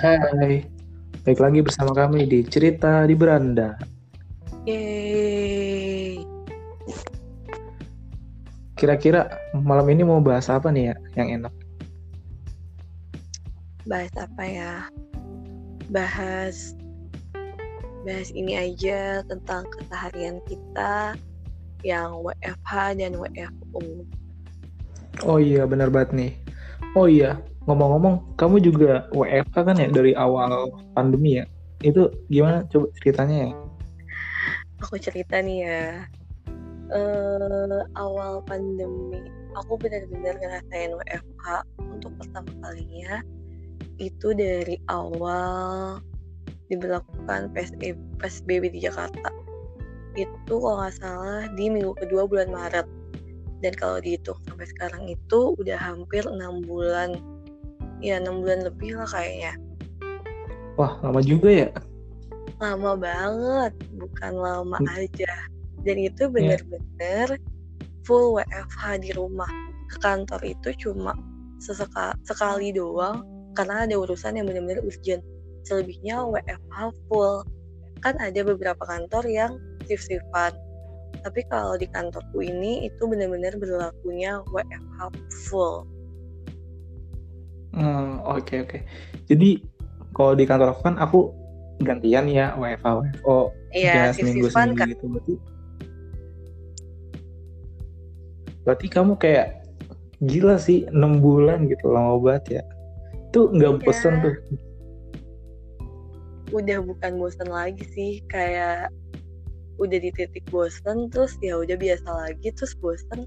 Hai, baik lagi bersama kami di Cerita di Beranda. Yeay. Kira-kira malam ini mau bahas apa nih ya yang enak? Bahas apa ya? Bahas bahas ini aja tentang keseharian kita yang WFH dan WFO. Oh iya, benar banget nih. Oh iya, ngomong-ngomong, kamu juga WFH kan ya dari awal pandemi ya? Itu gimana coba ceritanya ya? Aku cerita nih ya. Eh, awal pandemi, aku benar-benar ngerasain WFH untuk pertama kalinya itu dari awal diberlakukan PSBB, PSBB di Jakarta. Itu kalau nggak salah di minggu kedua bulan Maret. Dan kalau dihitung sampai sekarang itu udah hampir enam bulan. Ya enam bulan lebih lah kayaknya. Wah, lama juga ya? Lama banget, bukan lama Hmm. aja. Dan itu bener-bener full WFH di rumah. Ke kantor itu cuma seseka, sekali doang karena ada urusan yang bener-bener urgent. Selebihnya WFH full. Kan ada beberapa kantor yang shift-shiftan. Tapi kalau di kantorku ini itu bener-bener berlakunya WFH full. Hmm, oke oke. Jadi kalau di kantor aku kan aku gantian ya WFH WFO Iya, ya seminggu seminggu kan. gitu berarti. Berarti kamu kayak gila sih 6 bulan gitu lama banget ya. Itu nggak Iya. bosan tuh. udah bukan bosen lagi sih kayak udah di titik bosen terus ya udah biasa lagi terus bosen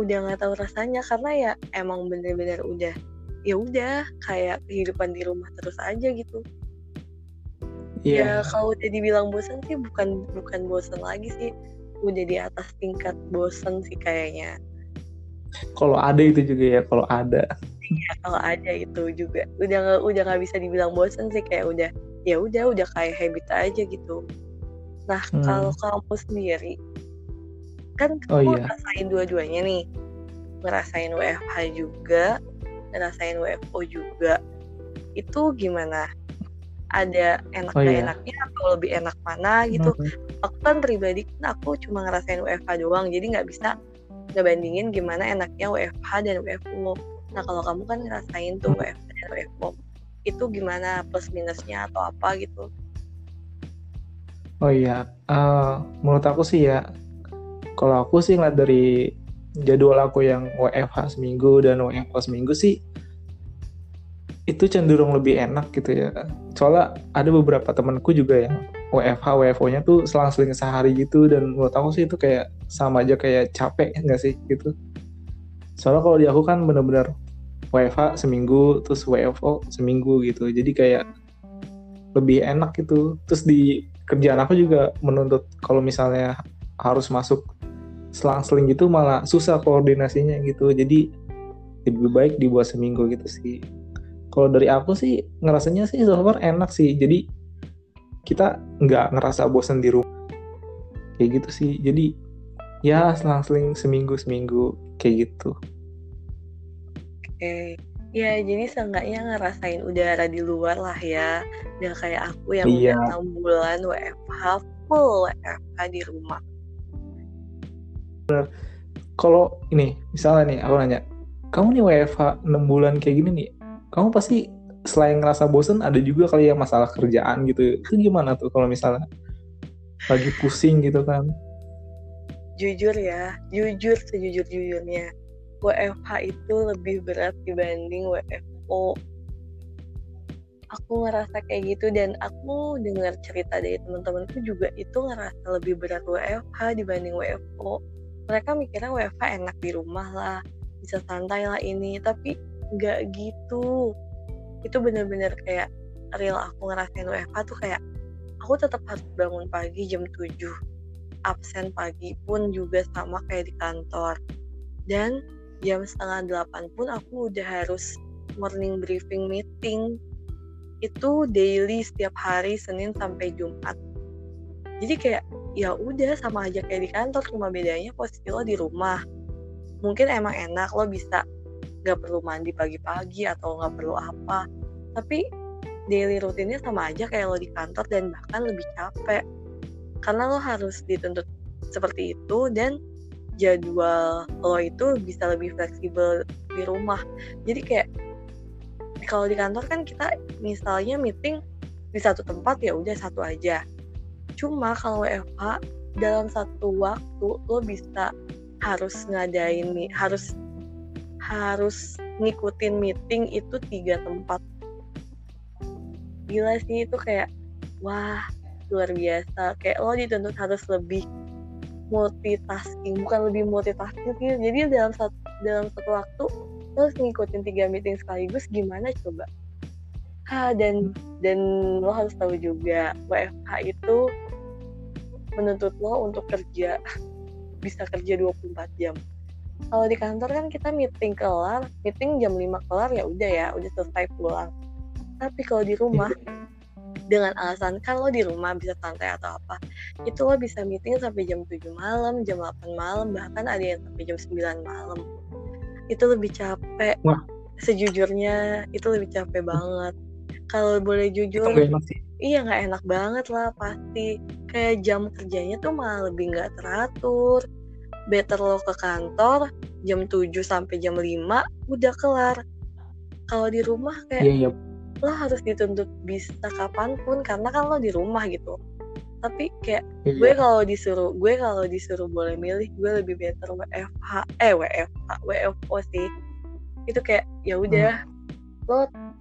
udah nggak tahu rasanya karena ya emang bener-bener udah ya udah kayak kehidupan di rumah terus aja gitu Iya. ya kalau udah dibilang bosen sih bukan bukan bosen lagi sih udah di atas tingkat bosen sih kayaknya Kalau ada itu juga ya, kalau ada. ya kalau ada itu juga udah nggak udah nggak bisa dibilang bosen sih kayak udah ya udah udah kayak habit aja gitu nah Hmm. kalau kamu sendiri kan Oh kamu iya. ngerasain dua-duanya nih ngerasain WFH juga ngerasain WFO juga itu gimana ada enak Oh iya. enaknya atau lebih enak mana gitu Hmm. aku kan pribadi kan aku cuma ngerasain WFH doang jadi nggak bisa ngebandingin gimana enaknya WFH dan WFO nah kalau kamu kan ngerasain tuh. WFH dan WFO itu gimana plus minusnya atau apa gitu Oh iya, Eh, menurut aku sih ya, kalau aku sih ngeliat dari jadwal aku yang WFH seminggu dan WFO seminggu sih, itu cenderung lebih enak gitu ya. Soalnya ada beberapa temanku juga yang WFH, WFO-nya tuh selang-seling sehari gitu, dan menurut aku sih itu kayak sama aja kayak capek nggak sih gitu. Soalnya kalau di aku kan bener-bener WFH seminggu, terus WFO seminggu gitu, jadi kayak lebih enak gitu. Terus di kerjaan aku juga menuntut kalau misalnya harus masuk selang-seling gitu malah susah koordinasinya gitu. Jadi lebih baik dibuat seminggu gitu sih. Kalau dari aku sih ngerasanya sih so far enak sih. Jadi kita nggak ngerasa bosan di rumah. Kayak gitu sih. Jadi ya selang-seling seminggu seminggu kayak gitu. Oke, ya jadi seenggaknya ngerasain udara di luar lah ya. Nggak kayak aku yang Iya. udah 6 bulan WFH full WFH di rumah. Kalau ini misalnya nih aku nanya kamu nih WFH 6 bulan kayak gini nih kamu pasti selain ngerasa bosen ada juga kali ya masalah kerjaan gitu itu gimana tuh kalau misalnya lagi pusing gitu kan Jujur ya, jujur sejujur-jujurnya. WFH itu lebih berat dibanding WFO. Aku ngerasa kayak gitu dan aku dengar cerita dari teman-temanku juga itu ngerasa lebih berat WFH dibanding WFO. Mereka mikirnya WFH enak di rumah lah, bisa santai lah ini, tapi nggak gitu. Itu bener-bener kayak real aku ngerasain WFH tuh kayak aku tetap harus bangun pagi jam 7 absen pagi pun juga sama kayak di kantor. Dan jam setengah delapan pun aku udah harus morning briefing meeting. Itu daily setiap hari Senin sampai Jumat. Jadi kayak ya udah sama aja kayak di kantor cuma bedanya posisi lo di rumah. Mungkin emang enak lo bisa nggak perlu mandi pagi-pagi atau nggak perlu apa. Tapi daily rutinnya sama aja kayak lo di kantor dan bahkan lebih capek. Karena lo harus dituntut seperti itu dan jadwal lo itu bisa lebih fleksibel di rumah. Jadi kayak kalau di kantor kan kita misalnya meeting di satu tempat ya udah satu aja cuma kalau WFH dalam satu waktu lo bisa harus ngadain nih harus harus ngikutin meeting itu tiga tempat. Gila sih itu kayak wah luar biasa. Kayak lo dituntut harus lebih multitasking bukan lebih multitasking sih. Jadi dalam satu dalam satu waktu harus ngikutin tiga meeting sekaligus gimana coba dan dan lo harus tahu juga WFH itu menuntut lo untuk kerja bisa kerja 24 jam. Kalau di kantor kan kita meeting kelar meeting jam 5 kelar ya udah ya udah selesai pulang. Tapi kalau di rumah dengan alasan kan lo di rumah bisa santai atau apa itu lo bisa meeting sampai jam 7 malam jam 8 malam bahkan ada yang sampai jam 9 malam. Itu lebih capek. Wah. sejujurnya itu lebih capek banget kalau boleh jujur Itu gak enak sih. iya nggak enak banget lah pasti kayak jam kerjanya tuh malah lebih nggak teratur better lo ke kantor jam 7 sampai jam 5 udah kelar kalau di rumah kayak Iya iya. lo harus dituntut bisa kapan pun karena kan lo di rumah gitu tapi kayak iya. gue kalau disuruh gue kalau disuruh boleh milih gue lebih better WFH eh WFH WFO sih itu kayak ya udah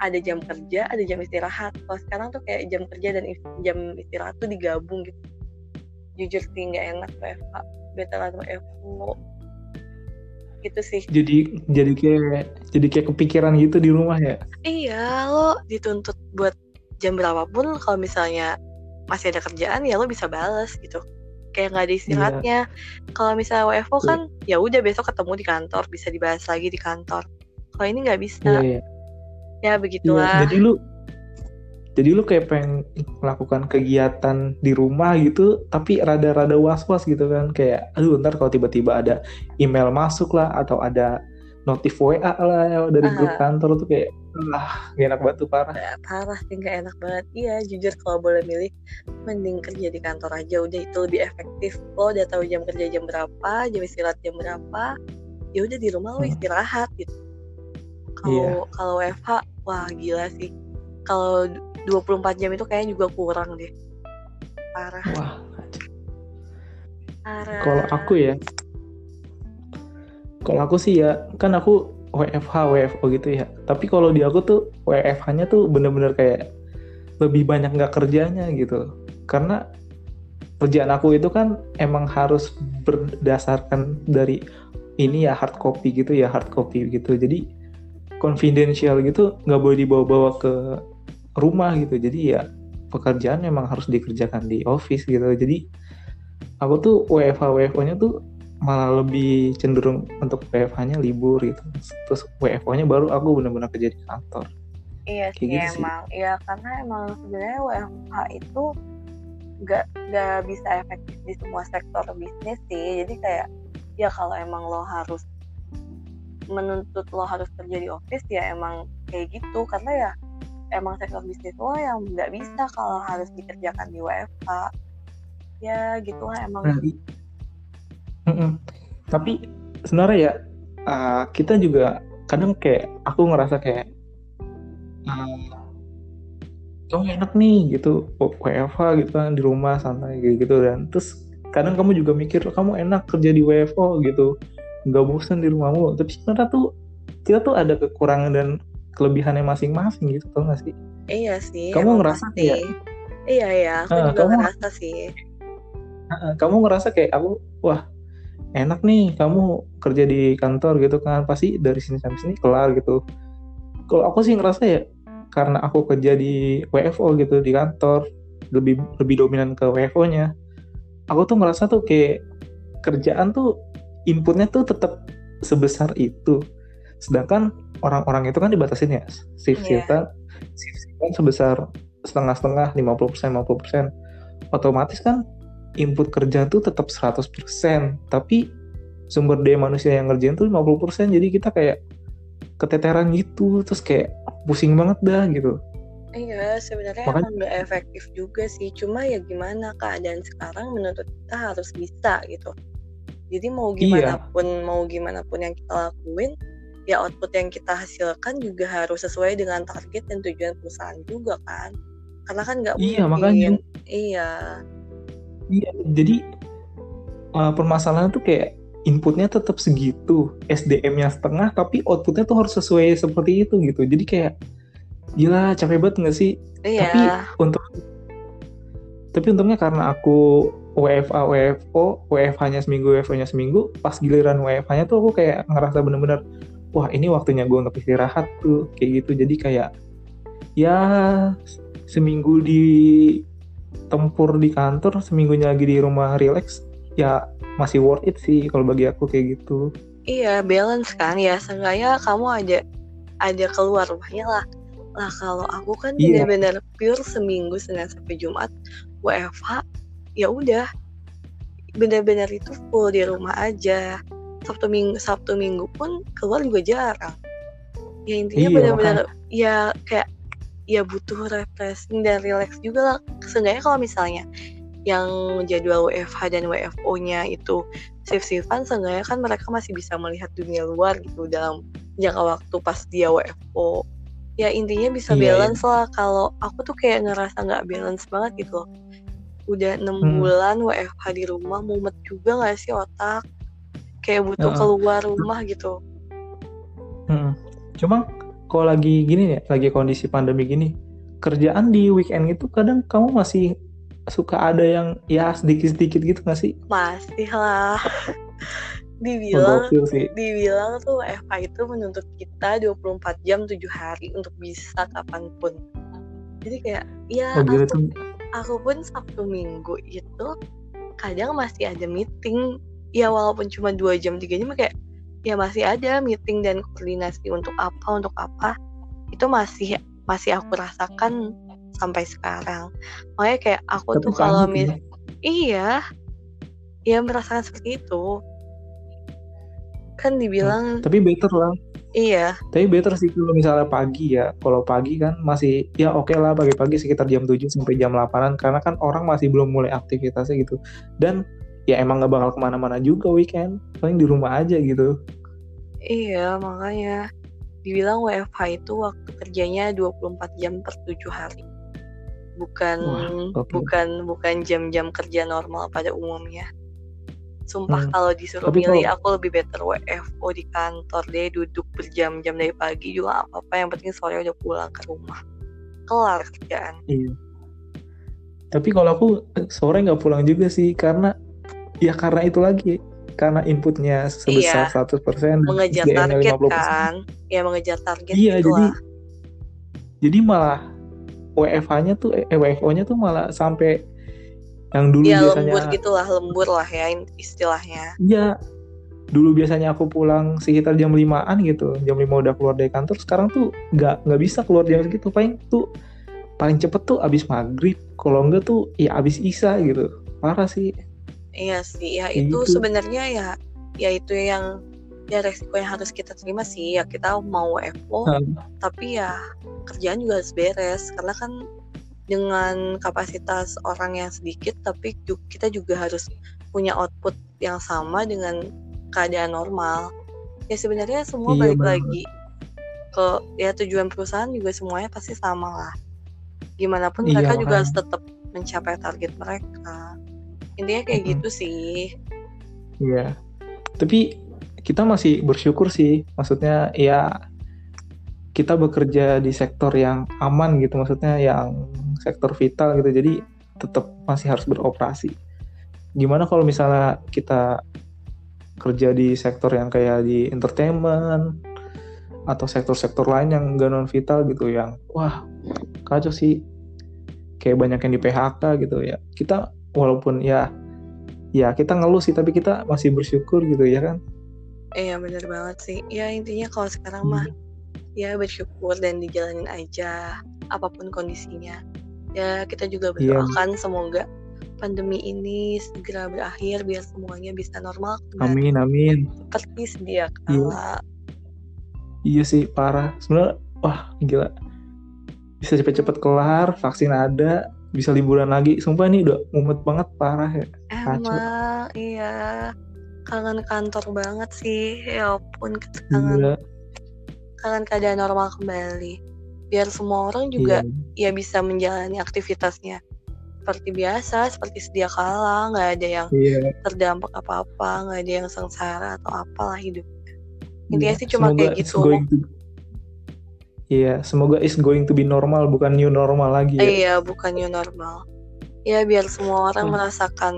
ada jam kerja ada jam istirahat kalau sekarang tuh kayak jam kerja dan jam istirahat tuh digabung gitu jujur sih nggak enak WFH better atau WFO gitu sih Jadi jadi kayak jadi kayak kepikiran gitu di rumah ya. Iya, lo dituntut buat jam berapapun kalau misalnya masih ada kerjaan ya lo bisa bales gitu. Kayak nggak ada istirahatnya. Kalau misalnya WFO Iya. kan ya udah besok ketemu di kantor, bisa dibahas lagi di kantor. Kalau ini nggak bisa. Iya iya. Ya begitulah. jadi lu jadi lu kayak pengen melakukan kegiatan di rumah gitu tapi rada-rada was-was gitu kan kayak aduh ntar kalau tiba-tiba ada email masuk lah atau ada notif WA lah dari grup Ah. kantor tuh kayak ah gak enak banget tuh parah Ya, parah sih nggak enak banget. Iya, jujur kalau boleh milih mending kerja di kantor aja udah itu lebih efektif. Lo udah tahu jam kerja jam berapa, jam istirahat jam berapa. Ya udah di rumah lo Hmm. istirahat gitu. Kalau kalau WFH wah gila sih. Kalau 24 jam itu kayaknya juga kurang deh. Parah, wah parah. kalau aku ya kalau aku sih ya kan aku WFH WFO gitu ya tapi kalau di aku tuh WFH-nya tuh bener-bener kayak lebih banyak nggak kerjanya gitu karena kerjaan aku itu kan emang harus berdasarkan dari ini ya hard copy gitu ya hard copy gitu jadi confidential gitu nggak boleh dibawa-bawa ke rumah gitu jadi ya pekerjaan memang harus dikerjakan di office gitu jadi aku tuh WFH WFO-nya tuh malah lebih cenderung untuk WFH-nya libur gitu terus WFO-nya baru aku benar-benar kerja di kantor Iya Kayak sih gitu sih. emang. Iya karena emang sebenarnya WFH itu nggak nggak bisa efektif di semua sektor bisnis sih. Jadi kayak ya kalau emang lo harus menuntut lo harus kerja di office ya emang kayak gitu. Karena ya emang sektor bisnis lo yang nggak bisa kalau harus dikerjakan di WFH. Ya gitulah emang. Nah, tapi sebenarnya ya uh, kita juga kadang kayak aku ngerasa kayak uh, kamu enak nih gitu. WFH gitu kan di rumah santai gitu, gitu. Dan terus kadang kamu juga mikir kamu enak kerja di WFO gitu nggak bosan di rumahmu tapi sebenarnya tuh kita tuh ada kekurangan dan kelebihannya masing-masing gitu tau gak sih Iya sih. Kamu ngerasa pasti. ya? Iya iya. Aku Ah, juga kamu- ngerasa sih. Heeh, kamu ngerasa kayak aku wah enak nih kamu kerja di kantor gitu kan pasti dari sini sampai sini kelar gitu kalau aku sih ngerasa ya karena aku kerja di WFO gitu di kantor lebih lebih dominan ke WFO-nya aku tuh ngerasa tuh kayak kerjaan tuh inputnya tuh tetap sebesar itu sedangkan orang-orang itu kan dibatasin ya shift Iya. shiftan shift shiftan sebesar setengah-setengah 50% 50% otomatis kan input kerja tuh tetap 100% tapi sumber daya manusia yang ngerjain tuh 50% jadi kita kayak keteteran gitu terus kayak pusing banget dah gitu Iya, sebenarnya Makanya- emang nggak efektif juga sih. Cuma ya gimana keadaan sekarang menuntut kita harus bisa gitu. Jadi mau Iya. gimana pun, mau gimana pun yang kita lakuin, ya output yang kita hasilkan juga harus sesuai dengan target dan tujuan perusahaan juga kan. Karena kan nggak Iya, mungkin. makanya. Iya, Iya, jadi uh, permasalahan tuh kayak inputnya tetap segitu, SDM-nya setengah, tapi outputnya tuh harus sesuai seperti itu gitu. Jadi kayak gila capek banget nggak sih? iya. Tapi untuk tapi untungnya karena aku WFA WFO WFH-nya seminggu WFO-nya seminggu pas giliran WFH-nya tuh aku kayak ngerasa bener-bener wah ini waktunya gue untuk istirahat tuh kayak gitu jadi kayak ya seminggu di tempur di kantor seminggunya lagi di rumah relax ya masih worth it sih kalau bagi aku kayak gitu Iya, balance kan ya. Seenggaknya kamu ada ada keluar rumahnya lah. Lah kalau aku kan Iya. benar-benar pure seminggu Senin sampai Jumat WFH, ya udah benar-benar itu full di rumah aja. Sabtu minggu Sabtu minggu pun keluar juga jarang. Ya intinya Iya, benar-benar ya kayak ya butuh refreshing dan relax juga lah. Seenggaknya kalau misalnya yang jadwal WFH dan WFO-nya itu shift-shiftan seenggaknya kan mereka masih bisa melihat dunia luar gitu dalam jangka waktu pas dia WFO ya intinya bisa Iya, balance lah kalau aku tuh kayak ngerasa nggak balance banget gitu loh udah enam Hmm. bulan WFH di rumah mumet juga nggak sih otak kayak butuh Heeh. keluar rumah gitu Hmm. Cuma kalau lagi gini ya, lagi kondisi pandemi gini, kerjaan di weekend itu kadang kamu masih suka ada yang ya sedikit-sedikit gitu nggak sih? masih lah dibilang sih. dibilang tuh WFH itu menuntut kita 24 jam 7 hari untuk bisa kapan pun jadi kayak ya Oh aku, pun Sabtu Minggu itu kadang masih ada meeting ya walaupun cuma dua jam tiga jam kayak ya masih ada meeting dan koordinasi untuk apa untuk apa itu masih masih aku rasakan sampai sekarang makanya kayak aku Tapi tuh kalau sanggup mis ya. iya ya merasakan seperti itu kan dibilang Tapi better lah. Iya Tapi better sih kalau misalnya pagi ya. Kalau pagi kan masih ya oke lah pagi-pagi sekitar jam 7 sampai jam 8an karena kan orang masih belum mulai aktivitasnya gitu. Dan ya emang nggak bakal ke mana-mana juga weekend. Paling di rumah aja gitu. iya makanya dibilang WFH itu waktu kerjanya 24 jam per 7 hari bukan Wah, oke. bukan bukan jam-jam kerja normal pada umumnya sumpah Hmm. kalau disuruh Tapi milih kalau- aku lebih better WFO di kantor deh duduk berjam-jam dari pagi juga apa apa yang penting sore udah pulang ke rumah kelar kerjaan Iya. Tapi kalau aku eh, sore nggak pulang juga sih karena ya karena itu lagi karena inputnya sebesar Iya. 100% dan mengejar target 50%. kan ya mengejar target Iya, gitu jadi lah jadi malah WFH-nya tuh eh WFO-nya tuh malah sampai yang dulu ya biasanya lembur gitulah lembur lah ya istilahnya Iya. Dulu biasanya aku pulang sekitar jam 5-an gitu. Jam 5 udah keluar dari kantor. Sekarang tuh nggak nggak bisa keluar jam segitu. Paling tuh paling cepet tuh abis maghrib. Kalau enggak tuh ya abis isya gitu. Parah sih. Iya sih, ya itu gitu. sebenarnya ya, ya itu yang ya resiko yang harus kita terima sih. Ya kita mau WFO, Hmm. tapi ya kerjaan juga harus beres karena kan dengan kapasitas orang yang sedikit, tapi kita juga harus punya output yang sama dengan keadaan normal. Ya sebenarnya semua Iya, balik benar. lagi ke ya tujuan perusahaan juga semuanya pasti sama lah. Gimana pun Iya, mereka juga harus tetap mencapai target mereka. Intinya kayak Mm-mm. gitu sih. Iya. Tapi kita masih bersyukur sih. Maksudnya ya kita bekerja di sektor yang aman gitu. Maksudnya yang sektor vital gitu. Jadi tetap masih harus beroperasi. Gimana kalau misalnya kita kerja di sektor yang kayak di entertainment atau sektor-sektor lain yang gak non vital gitu yang wah kacau sih kayak banyak yang di PHK gitu ya kita walaupun ya ya kita ngeluh sih tapi kita masih bersyukur gitu ya kan Iya bener banget sih. Ya intinya kalau sekarang mah ya bersyukur dan dijalanin aja apa pun kondisinya. Ya kita juga Iya. berdoakan semoga pandemi ini segera berakhir biar semuanya bisa normal amin amin seperti sedia Iya. kala. iya sih parah sebenarnya wah gila bisa cepet-cepet kelar, vaksin ada, bisa liburan lagi. Sumpah ini udah mumet banget parah ya. Kacau. Emang iya kangen kantor banget sih. Ya ampun kangen Iya, kangen keadaan normal kembali. Biar semua orang juga iya, ya bisa menjalani aktivitasnya seperti biasa, seperti sedia kala, nggak ada yang iya. terdampak apa-apa, nggak ada yang sengsara atau apalah hidup. Intinya Iya, sih cuma semoga kayak gitu. Iya, semoga is going to be normal bukan new normal lagi ya. Iya, bukan new normal. Ya biar semua orang Hmm. merasakan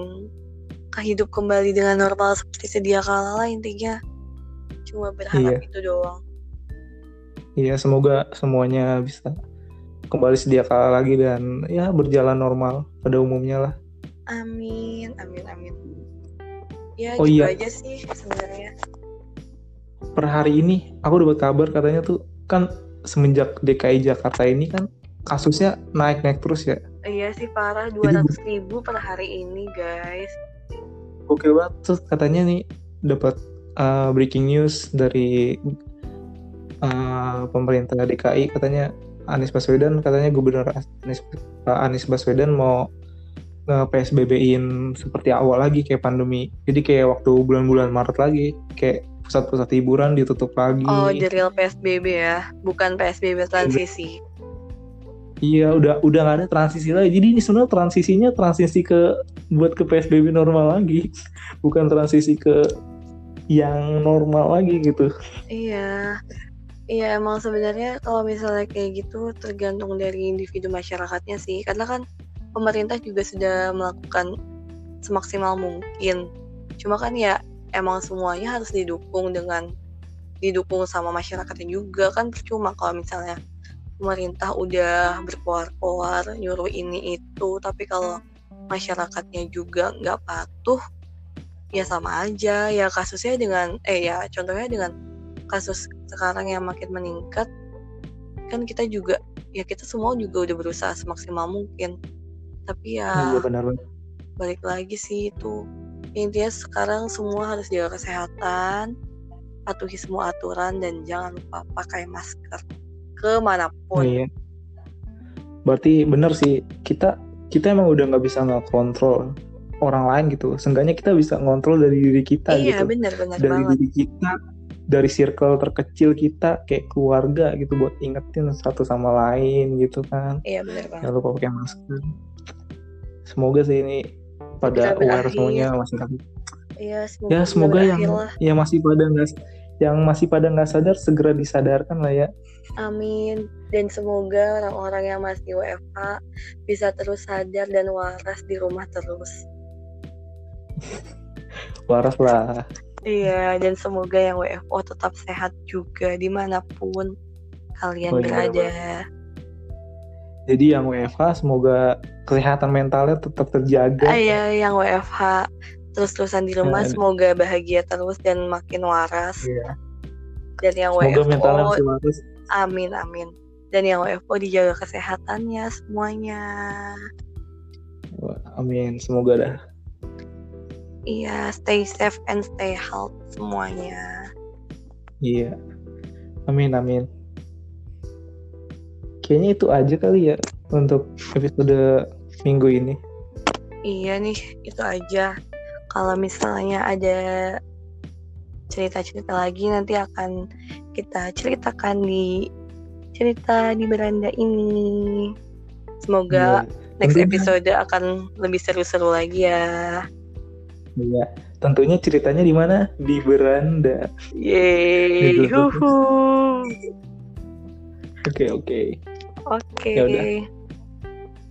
kehidup kembali dengan normal seperti sedia kala lah intinya. Cuma berharap Iya. itu doang. Iya, semoga semuanya bisa kembali sedia kala lagi dan ya berjalan normal pada umumnya lah. Amin, amin, amin. Ya Oh gitu iya. aja sih sebenarnya. Per hari ini aku dapat kabar katanya tuh kan semenjak DKI Jakarta ini kan kasusnya naik-naik terus ya. Iya sih parah Jadi 200 ribu per hari ini guys. Oke banget terus katanya nih dapat uh, breaking news dari uh, pemerintah DKI katanya Anies Baswedan katanya gubernur Anies, uh, Anies Baswedan mau nge PSBB-in seperti awal lagi kayak pandemi. Jadi kayak waktu bulan-bulan Maret lagi kayak pusat-pusat hiburan ditutup lagi. Oh, the real PSBB ya, bukan PSBB transisi. Iya, udah udah nggak ada transisi lagi. Jadi ini sebenarnya transisinya transisi ke buat ke PSBB normal lagi, bukan transisi ke yang normal lagi gitu. Iya. Iya emang sebenarnya kalau misalnya kayak gitu tergantung dari individu masyarakatnya sih. Karena kan pemerintah juga sudah melakukan semaksimal mungkin. Cuma kan ya emang semuanya harus didukung dengan didukung sama masyarakatnya juga kan percuma kalau misalnya pemerintah udah berkoar-koar nyuruh ini itu tapi kalau masyarakatnya juga nggak patuh ya sama aja ya kasusnya dengan eh ya contohnya dengan kasus sekarang yang makin meningkat kan kita juga ya kita semua juga udah berusaha semaksimal mungkin tapi ya Iya benar banget. balik lagi sih itu intinya sekarang semua harus jaga kesehatan patuhi semua aturan dan jangan lupa pakai masker ke mana pun Iya. Berarti benar sih kita kita emang udah nggak bisa ngontrol orang lain gitu. Seenggaknya kita bisa ngontrol dari diri kita iya gitu. benar-benar Dari banget diri kita, dari circle terkecil kita kayak keluarga gitu buat ingetin satu sama lain gitu kan. iya benar banget Jangan lupa pakai masker. Semoga sih ini pada Segera aware semuanya masyarakat. iya semoga, Ya semoga yang lah. yang masih pada nggak yang masih pada nggak sadar segera disadarkan lah ya. Amin. Dan semoga orang-orang yang masih WFH bisa terus sadar dan waras di rumah terus. Waras lah. Iya, dan semoga yang WFO tetap sehat juga di mana pun kalian Oh iya, berada. Jadi yang WFH semoga kesehatan mentalnya tetap terjaga. Ah, iya, yang WFH terus-terusan di rumah Nah, semoga bahagia terus dan makin waras. Iya. Dan yang Semoga mentalnya WFO, masih bagus. amin amin. Dan yang WFO dijaga kesehatannya semuanya. Wah, Amin. Semoga dah. Iya, stay safe and stay healthy semuanya. Iya. Amin amin. Kayaknya itu aja kali ya untuk episode minggu ini. Iya nih, itu aja. Kalau misalnya ada cerita-cerita lagi nanti akan kita ceritakan di cerita di beranda ini. Semoga Iya. next episode akan lebih seru-seru lagi ya. Iya. Tentunya ceritanya di mana? Di beranda. Yeay. Oke oke. Oke. Ya udah.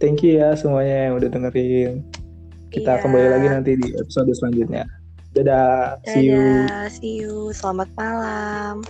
Thank you ya semuanya yang udah dengerin. Kita Iya. kembali lagi nanti di episode selanjutnya. Dadah. See you. Dadah, see you. Selamat malam.